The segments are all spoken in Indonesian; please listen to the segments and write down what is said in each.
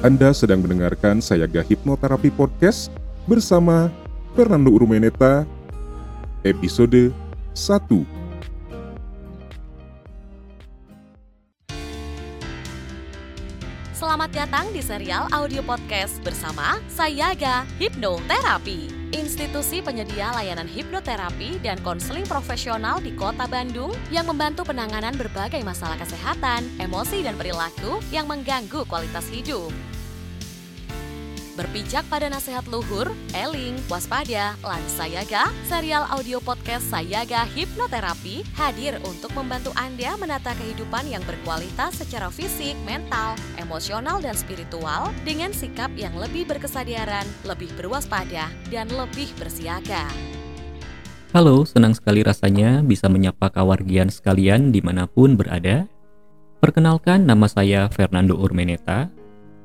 Anda sedang mendengarkan Sayaga Hipnoterapi Podcast bersama Fernando Urmeneta, episode 1. Selamat datang di serial audio podcast bersama Sayaga Hipnoterapi. Institusi penyedia layanan hipnoterapi dan konseling profesional di Kota Bandung yang membantu penanganan berbagai masalah kesehatan, emosi, dan perilaku yang mengganggu kualitas hidup. Berpijak pada nasihat luhur, eling, waspada, lan sayaga, serial audio podcast Sayaga Hipnoterapi hadir untuk membantu Anda menata kehidupan yang berkualitas secara fisik, mental, emosional, dan spiritual dengan sikap yang lebih berkesadaran, lebih berwaspada, dan lebih bersiaga. Halo, senang sekali rasanya bisa menyapa kawargian sekalian di mana pun berada. Perkenalkan, nama saya Fernando Urmeneta,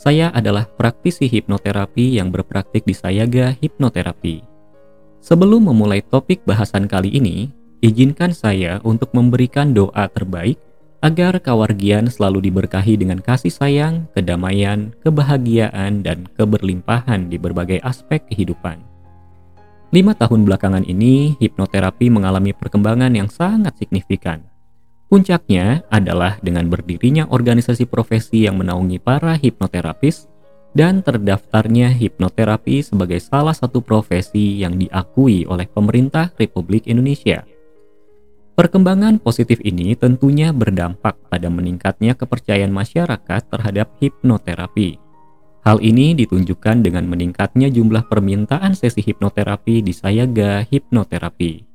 saya adalah praktisi hipnoterapi yang berpraktik di Sayaga Hipnoterapi. Sebelum memulai topik bahasan kali ini, izinkan saya untuk memberikan doa terbaik agar kawargian selalu diberkahi dengan kasih sayang, kedamaian, kebahagiaan, dan keberlimpahan di berbagai aspek kehidupan. Lima tahun belakangan ini, hipnoterapi mengalami perkembangan yang sangat signifikan. Puncaknya adalah dengan berdirinya organisasi profesi yang menaungi para hipnoterapis dan terdaftarnya hipnoterapi sebagai salah satu profesi yang diakui oleh pemerintah Republik Indonesia. Perkembangan positif ini tentunya berdampak pada meningkatnya kepercayaan masyarakat terhadap hipnoterapi. Hal ini ditunjukkan dengan meningkatnya jumlah permintaan sesi hipnoterapi di Sayaga Hipnoterapi.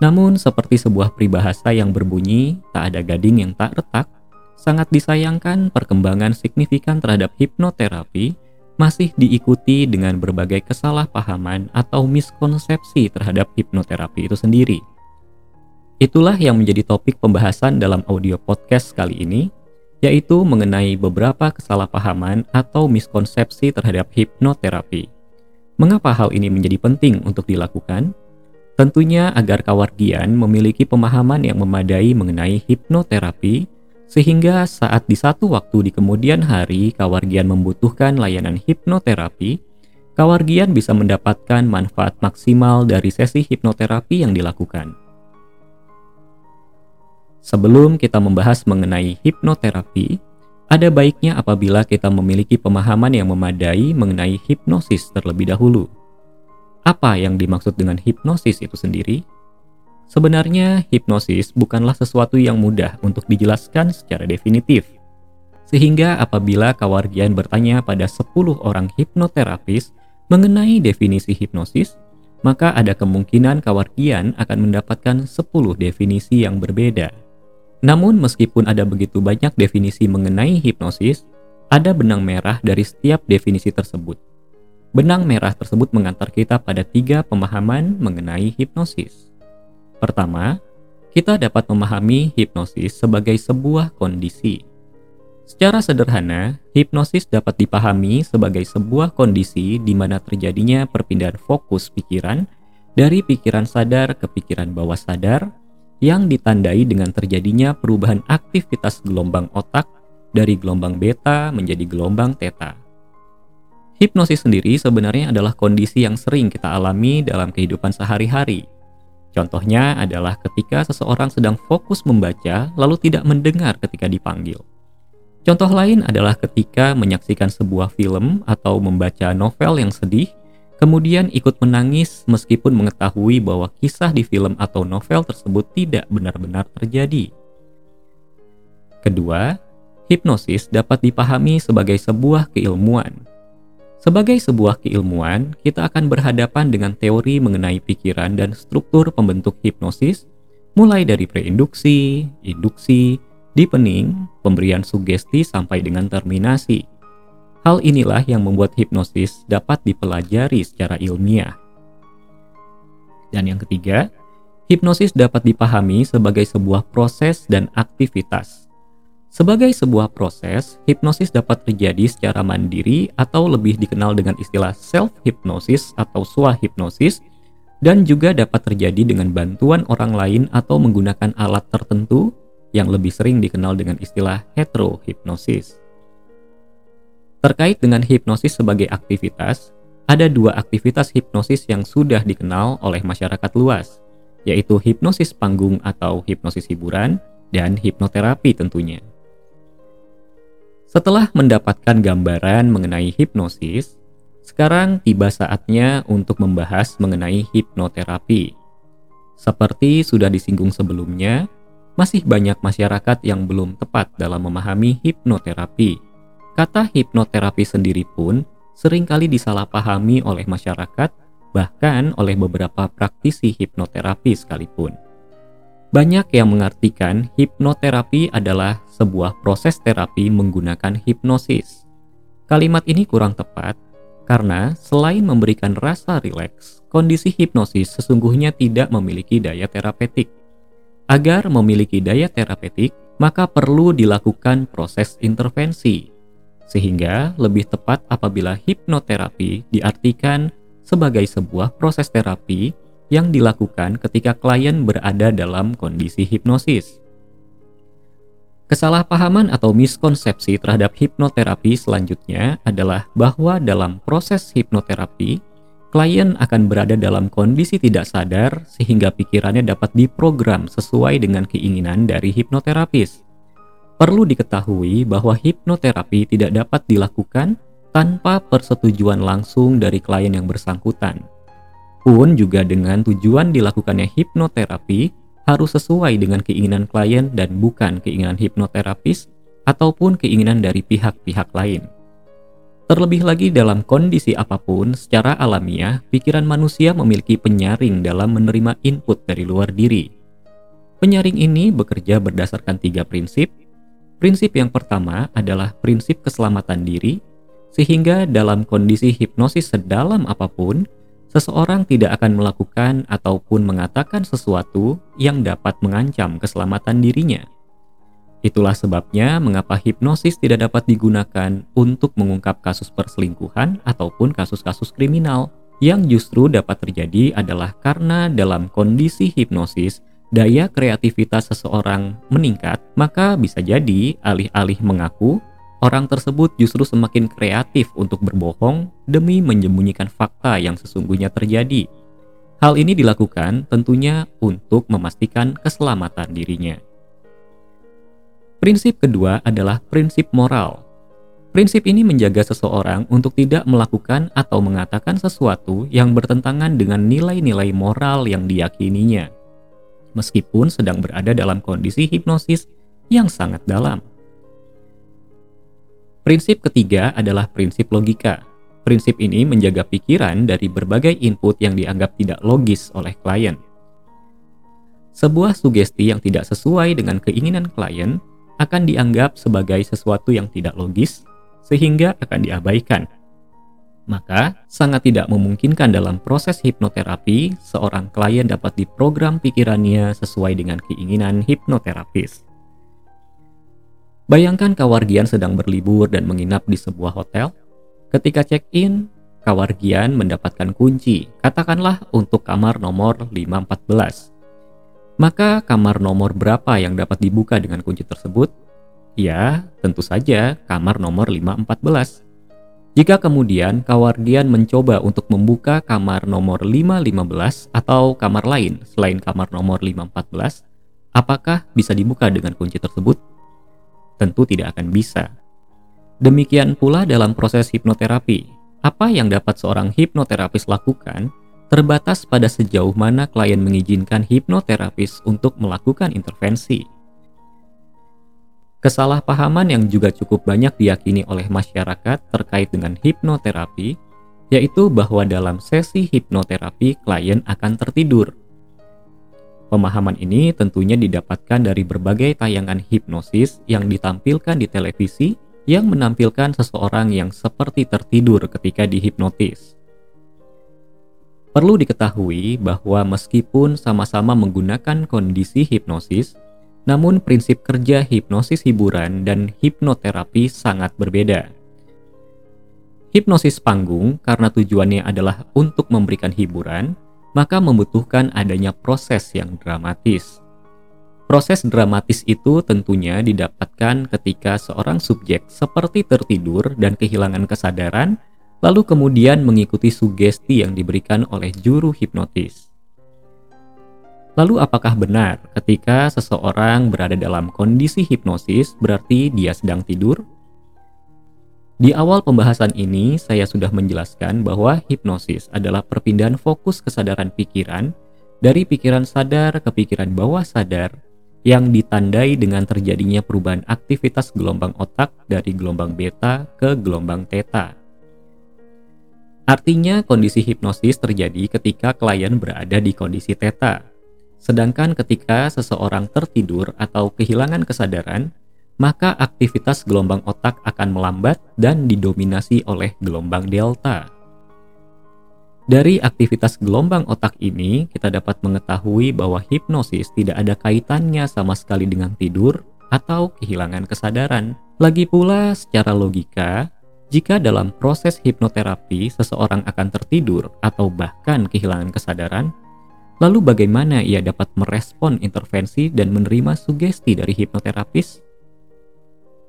Namun, seperti sebuah peribahasa yang berbunyi, tak ada gading yang tak retak, sangat disayangkan perkembangan signifikan terhadap hipnoterapi masih diikuti dengan berbagai kesalahpahaman atau miskonsepsi terhadap hipnoterapi itu sendiri. Itulah yang menjadi topik pembahasan dalam audio podcast kali ini, yaitu mengenai beberapa kesalahpahaman atau miskonsepsi terhadap hipnoterapi. Mengapa hal ini menjadi penting untuk dilakukan? Tentunya agar kawargian memiliki pemahaman yang memadai mengenai hipnoterapi, sehingga saat di satu waktu di kemudian hari kawargian membutuhkan layanan hipnoterapi, kawargian bisa mendapatkan manfaat maksimal dari sesi hipnoterapi yang dilakukan. Sebelum kita membahas mengenai hipnoterapi, ada baiknya apabila kita memiliki pemahaman yang memadai mengenai hipnosis terlebih dahulu. Apa yang dimaksud dengan hipnosis itu sendiri? Sebenarnya, hipnosis bukanlah sesuatu yang mudah untuk dijelaskan secara definitif. Sehingga apabila kawargian bertanya pada 10 orang hipnoterapis mengenai definisi hipnosis, maka ada kemungkinan kawargian akan mendapatkan 10 definisi yang berbeda. Namun meskipun ada begitu banyak definisi mengenai hipnosis, ada benang merah dari setiap definisi tersebut. Benang merah tersebut mengantar kita pada tiga pemahaman mengenai hipnosis. Pertama, kita dapat memahami hipnosis sebagai sebuah kondisi. Secara sederhana, hipnosis dapat dipahami sebagai sebuah kondisi di mana terjadinya perpindahan fokus pikiran dari pikiran sadar ke pikiran bawah sadar yang ditandai dengan terjadinya perubahan aktivitas gelombang otak dari gelombang beta menjadi gelombang theta. Hipnosis sendiri sebenarnya adalah kondisi yang sering kita alami dalam kehidupan sehari-hari. Contohnya adalah ketika seseorang sedang fokus membaca lalu tidak mendengar ketika dipanggil. Contoh lain adalah ketika menyaksikan sebuah film atau membaca novel yang sedih, kemudian ikut menangis meskipun mengetahui bahwa kisah di film atau novel tersebut tidak benar-benar terjadi. Kedua, hipnosis dapat dipahami sebagai sebuah keilmuan sebagai sebuah keilmuan, kita akan berhadapan dengan teori mengenai pikiran dan struktur pembentuk hipnosis, mulai dari preinduksi, induksi, deepening, pemberian sugesti sampai dengan terminasi. Hal inilah yang membuat hipnosis dapat dipelajari secara ilmiah. Dan yang ketiga, hipnosis dapat dipahami sebagai sebuah proses dan aktivitas sebagai sebuah proses, hipnosis dapat terjadi secara mandiri atau lebih dikenal dengan istilah self-hypnosis atau swahipnosis dan juga dapat terjadi dengan bantuan orang lain atau menggunakan alat tertentu yang lebih sering dikenal dengan istilah heterohipnosis. Terkait dengan hipnosis sebagai aktivitas, ada dua aktivitas hipnosis yang sudah dikenal oleh masyarakat luas, yaitu hipnosis panggung atau hipnosis hiburan dan hipnoterapi tentunya. Setelah mendapatkan gambaran mengenai hipnosis, sekarang tiba saatnya untuk membahas mengenai hipnoterapi. Seperti sudah disinggung sebelumnya, masih banyak masyarakat yang belum tepat dalam memahami hipnoterapi Kata hipnoterapi sendiri pun sering kali disalahpahami oleh masyarakat, bahkan oleh beberapa praktisi hipnoterapi sekalipun. Banyak yang mengartikan hipnoterapi adalah sebuah proses terapi menggunakan hipnosis. Kalimat ini kurang tepat karena selain memberikan rasa rileks, kondisi hipnosis sesungguhnya tidak memiliki daya terapeutik. Agar memiliki daya terapeutik, maka perlu dilakukan proses intervensi sehingga lebih tepat apabila hipnoterapi diartikan sebagai sebuah proses terapi yang dilakukan ketika klien berada dalam kondisi hipnosis. Kesalahpahaman atau miskonsepsi terhadap hipnoterapi selanjutnya adalah bahwa dalam proses hipnoterapi, klien akan berada dalam kondisi tidak sadar sehingga pikirannya dapat diprogram sesuai dengan keinginan dari hipnoterapis. Perlu diketahui bahwa hipnoterapi tidak dapat dilakukan tanpa persetujuan langsung dari klien yang bersangkutan. Pun juga dengan tujuan dilakukannya hipnoterapi harus sesuai dengan keinginan klien dan bukan keinginan hipnoterapis ataupun keinginan dari pihak-pihak lain. Terlebih lagi dalam kondisi apa pun, secara alamiah, pikiran manusia memiliki penyaring dalam menerima input dari luar diri. Penyaring ini bekerja berdasarkan tiga prinsip, Prinsip yang pertama adalah prinsip keselamatan diri, sehingga dalam kondisi hipnosis sedalam apa pun, seseorang tidak akan melakukan ataupun mengatakan sesuatu yang dapat mengancam keselamatan dirinya. Itulah sebabnya mengapa hipnosis tidak dapat digunakan untuk mengungkap kasus perselingkuhan ataupun kasus-kasus kriminal yang justru dapat terjadi adalah karena dalam kondisi hipnosis daya kreativitas seseorang meningkat, maka bisa jadi alih-alih mengaku, orang tersebut justru semakin kreatif untuk berbohong demi menyembunyikan fakta yang sesungguhnya terjadi. Hal ini dilakukan tentunya untuk memastikan keselamatan dirinya. Prinsip kedua adalah prinsip moral. Prinsip ini menjaga seseorang untuk tidak melakukan atau mengatakan sesuatu yang bertentangan dengan nilai-nilai moral yang diyakininya meskipun sedang berada dalam kondisi hipnosis yang sangat dalam. Prinsip ketiga adalah prinsip logika. Prinsip ini menjaga pikiran dari berbagai input yang dianggap tidak logis oleh klien. Sebuah sugesti yang tidak sesuai dengan keinginan klien akan dianggap sebagai sesuatu yang tidak logis, sehingga akan diabaikan maka sangat tidak memungkinkan dalam proses hipnoterapi seorang klien dapat diprogram pikirannya sesuai dengan keinginan hipnoterapis. Bayangkan kawargian sedang berlibur dan menginap di sebuah hotel. Ketika check-in, kawargian mendapatkan kunci, katakanlah untuk kamar nomor 514. Maka kamar nomor berapa yang dapat dibuka dengan kunci tersebut? Ya, tentu saja kamar nomor 514. Jika kemudian Kawardian mencoba untuk membuka kamar nomor 515 atau kamar lain selain kamar nomor 514, apakah bisa dibuka dengan kunci tersebut? Tentu tidak akan bisa. Demikian pula dalam proses hipnoterapi. Apa yang dapat seorang hipnoterapis lakukan terbatas pada sejauh mana klien mengizinkan hipnoterapis untuk melakukan intervensi. Kesalahpahaman yang juga cukup banyak diyakini oleh masyarakat terkait dengan hipnoterapi, yaitu bahwa dalam sesi hipnoterapi klien akan tertidur. Pemahaman ini tentunya didapatkan dari berbagai tayangan hipnosis yang ditampilkan di televisi yang menampilkan seseorang yang seperti tertidur ketika dihipnotis. Perlu diketahui bahwa meskipun sama-sama menggunakan kondisi hipnosis, namun prinsip kerja hipnosis hiburan dan hipnoterapi sangat berbeda. Hipnosis panggung karena tujuannya adalah untuk memberikan hiburan, maka membutuhkan adanya proses yang dramatis. Proses dramatis itu tentunya didapatkan ketika seorang subjek seperti tertidur dan kehilangan kesadaran, lalu kemudian mengikuti sugesti yang diberikan oleh juru hipnotis. Lalu apakah benar ketika seseorang berada dalam kondisi hipnosis berarti dia sedang tidur? Di awal pembahasan ini, saya sudah menjelaskan bahwa hipnosis adalah perpindahan fokus kesadaran pikiran dari pikiran sadar ke pikiran bawah sadar yang ditandai dengan terjadinya perubahan aktivitas gelombang otak dari gelombang beta ke gelombang theta. Artinya, kondisi hipnosis terjadi ketika klien berada di kondisi theta, sedangkan ketika seseorang tertidur atau kehilangan kesadaran, maka aktivitas gelombang otak akan melambat dan didominasi oleh gelombang delta. Dari aktivitas gelombang otak ini, kita dapat mengetahui bahwa hipnosis tidak ada kaitannya sama sekali dengan tidur atau kehilangan kesadaran. Lagi pula, secara logika, jika dalam proses hipnoterapi seseorang akan tertidur atau bahkan kehilangan kesadaran, lalu bagaimana ia dapat merespon intervensi dan menerima sugesti dari hipnoterapis?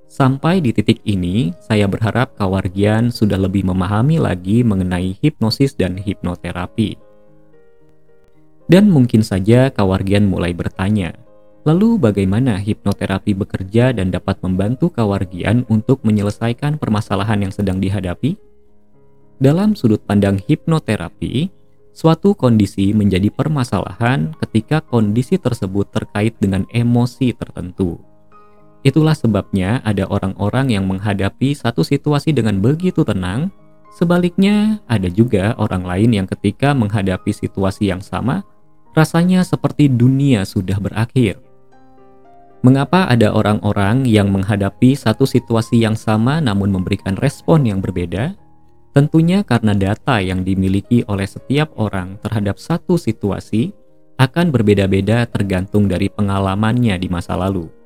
Sampai di titik ini, saya berharap Kawargian sudah lebih memahami lagi mengenai hipnosis dan hipnoterapi. Dan mungkin saja Kawargian mulai bertanya, lalu bagaimana hipnoterapi bekerja dan dapat membantu Kawargian untuk menyelesaikan permasalahan yang sedang dihadapi? Dalam sudut pandang hipnoterapi, suatu kondisi menjadi permasalahan ketika kondisi tersebut terkait dengan emosi tertentu Itulah sebabnya ada orang-orang yang menghadapi satu situasi dengan begitu tenang, sebaliknya ada juga orang lain yang ketika menghadapi situasi yang sama, rasanya seperti dunia sudah berakhir. Mengapa ada orang-orang yang menghadapi satu situasi yang sama namun memberikan respon yang berbeda? Tentunya karena data yang dimiliki oleh setiap orang terhadap satu situasi akan berbeda-beda tergantung dari pengalamannya di masa lalu.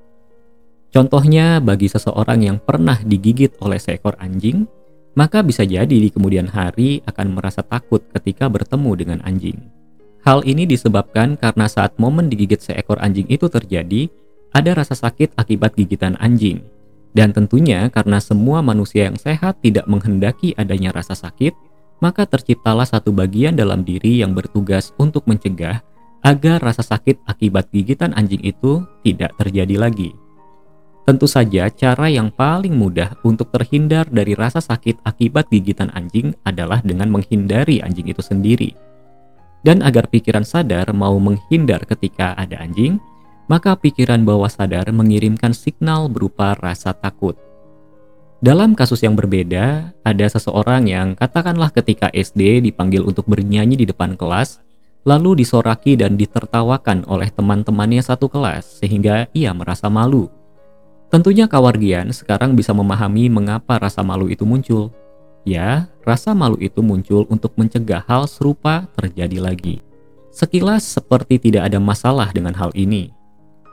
Contohnya, bagi seseorang yang pernah digigit oleh seekor anjing, maka bisa jadi di kemudian hari akan merasa takut ketika bertemu dengan anjing. Hal ini disebabkan karena saat momen digigit seekor anjing itu terjadi, ada rasa sakit akibat gigitan anjing. Dan tentunya karena semua manusia yang sehat tidak menghendaki adanya rasa sakit, maka terciptalah satu bagian dalam diri yang bertugas untuk mencegah agar rasa sakit akibat gigitan anjing itu tidak terjadi lagi. Tentu saja, cara yang paling mudah untuk terhindar dari rasa sakit akibat gigitan anjing adalah dengan menghindari anjing itu sendiri. Dan agar pikiran sadar mau menghindar ketika ada anjing, maka pikiran bawah sadar mengirimkan signal berupa rasa takut. Dalam kasus yang berbeda, ada seseorang yang katakanlah ketika SD dipanggil untuk bernyanyi di depan kelas, lalu disoraki dan ditertawakan oleh teman-temannya satu kelas sehingga ia merasa malu. Tentunya Kawargian sekarang bisa memahami mengapa rasa malu itu muncul. Ya, rasa malu itu muncul untuk mencegah hal serupa terjadi lagi. Sekilas seperti tidak ada masalah dengan hal ini.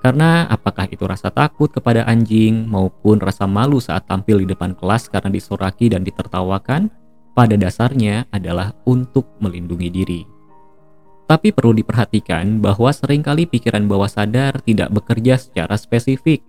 Karena apakah itu rasa takut kepada anjing maupun rasa malu saat tampil di depan kelas karena disoraki dan ditertawakan, pada dasarnya adalah untuk melindungi diri. Tapi perlu diperhatikan bahwa sering kali pikiran bawah sadar tidak bekerja secara spesifik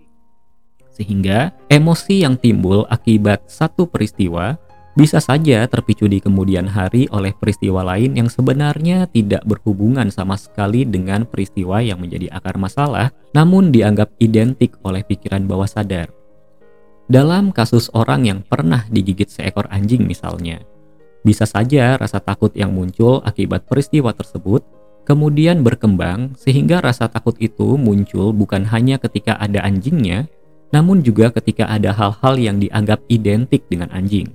sehingga emosi yang timbul akibat satu peristiwa bisa saja terpicu di kemudian hari oleh peristiwa lain yang sebenarnya tidak berhubungan sama sekali dengan peristiwa yang menjadi akar masalah, namun dianggap identik oleh pikiran bawah sadar. Dalam kasus orang yang pernah digigit seekor anjing misalnya, bisa saja rasa takut yang muncul akibat peristiwa tersebut kemudian berkembang sehingga rasa takut itu muncul bukan hanya ketika ada anjingnya, namun juga ketika ada hal-hal yang dianggap identik dengan anjing.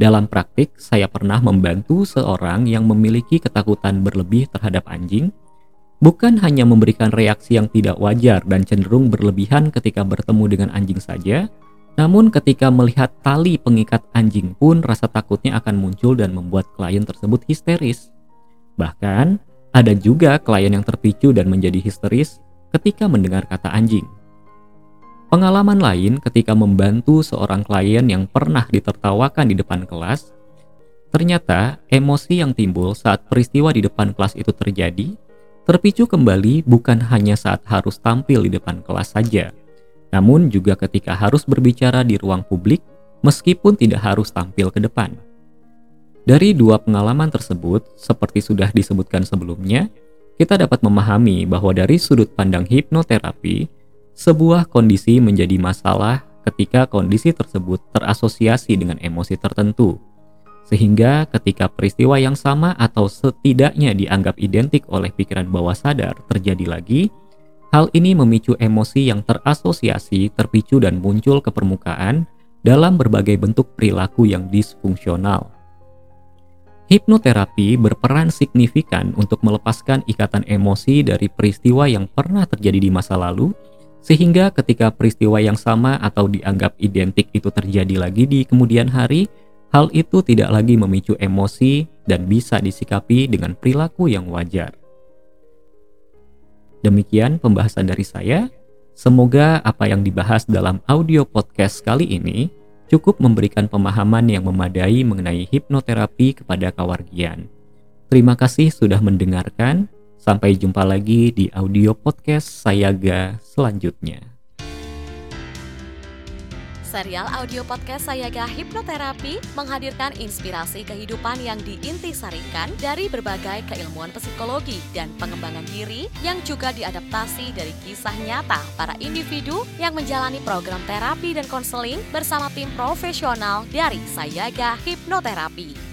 Dalam praktik, saya pernah membantu seorang yang memiliki ketakutan berlebih terhadap anjing, bukan hanya memberikan reaksi yang tidak wajar dan cenderung berlebihan ketika bertemu dengan anjing saja, namun ketika melihat tali pengikat anjing pun rasa takutnya akan muncul dan membuat klien tersebut histeris. Bahkan, ada juga klien yang terpicu dan menjadi histeris ketika mendengar kata anjing. Pengalaman lain ketika membantu seorang klien yang pernah ditertawakan di depan kelas, ternyata emosi yang timbul saat peristiwa di depan kelas itu terjadi Terpicu kembali bukan hanya saat harus tampil di depan kelas saja, namun juga ketika harus berbicara di ruang publik meskipun tidak harus tampil ke depan. Dari dua pengalaman tersebut, seperti sudah disebutkan sebelumnya, kita dapat memahami bahwa dari sudut pandang hipnoterapi, sebuah kondisi menjadi masalah ketika kondisi tersebut terasosiasi dengan emosi tertentu. Sehingga ketika peristiwa yang sama atau setidaknya dianggap identik oleh pikiran bawah sadar terjadi lagi, hal ini memicu emosi yang terasosiasi, terpicu dan muncul ke permukaan dalam berbagai bentuk perilaku yang disfungsional. Hipnoterapi berperan signifikan untuk melepaskan ikatan emosi dari peristiwa yang pernah terjadi di masa lalu, sehingga ketika peristiwa yang sama atau dianggap identik itu terjadi lagi di kemudian hari, Hal itu tidak lagi memicu emosi dan bisa disikapi dengan perilaku yang wajar. Demikian pembahasan dari saya. Semoga apa yang dibahas dalam audio podcast kali ini cukup memberikan pemahaman yang memadai mengenai hipnoterapi kepada kawargian. Terima kasih sudah mendengarkan. Sampai jumpa lagi di audio podcast Sayaga selanjutnya serial audio podcast Sayaga Hipnoterapi menghadirkan inspirasi kehidupan yang diintisarikan dari berbagai keilmuan psikologi dan pengembangan diri yang juga diadaptasi dari kisah nyata para individu yang menjalani program terapi dan konseling bersama tim profesional dari Sayaga Hipnoterapi.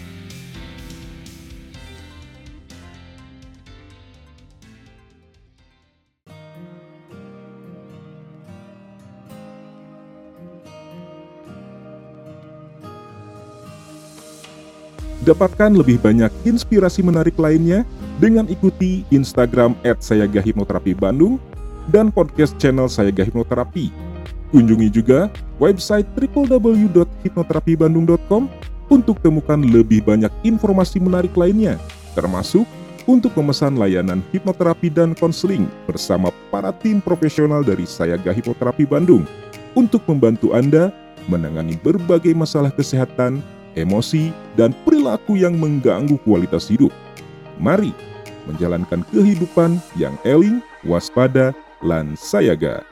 Dapatkan lebih banyak inspirasi menarik lainnya dengan ikuti Instagram at Sayaga Hipnoterapi Bandung dan podcast channel Sayaga Hipnoterapi. Kunjungi juga website www.hipnoterapibandung.com untuk temukan lebih banyak informasi menarik lainnya, termasuk untuk memesan layanan hipnoterapi dan konseling bersama para tim profesional dari Sayaga Hipnoterapi Bandung untuk membantu Anda menangani berbagai masalah kesehatan emosi, dan perilaku yang mengganggu kualitas hidup. Mari menjalankan kehidupan yang eling, waspada, dan sayaga.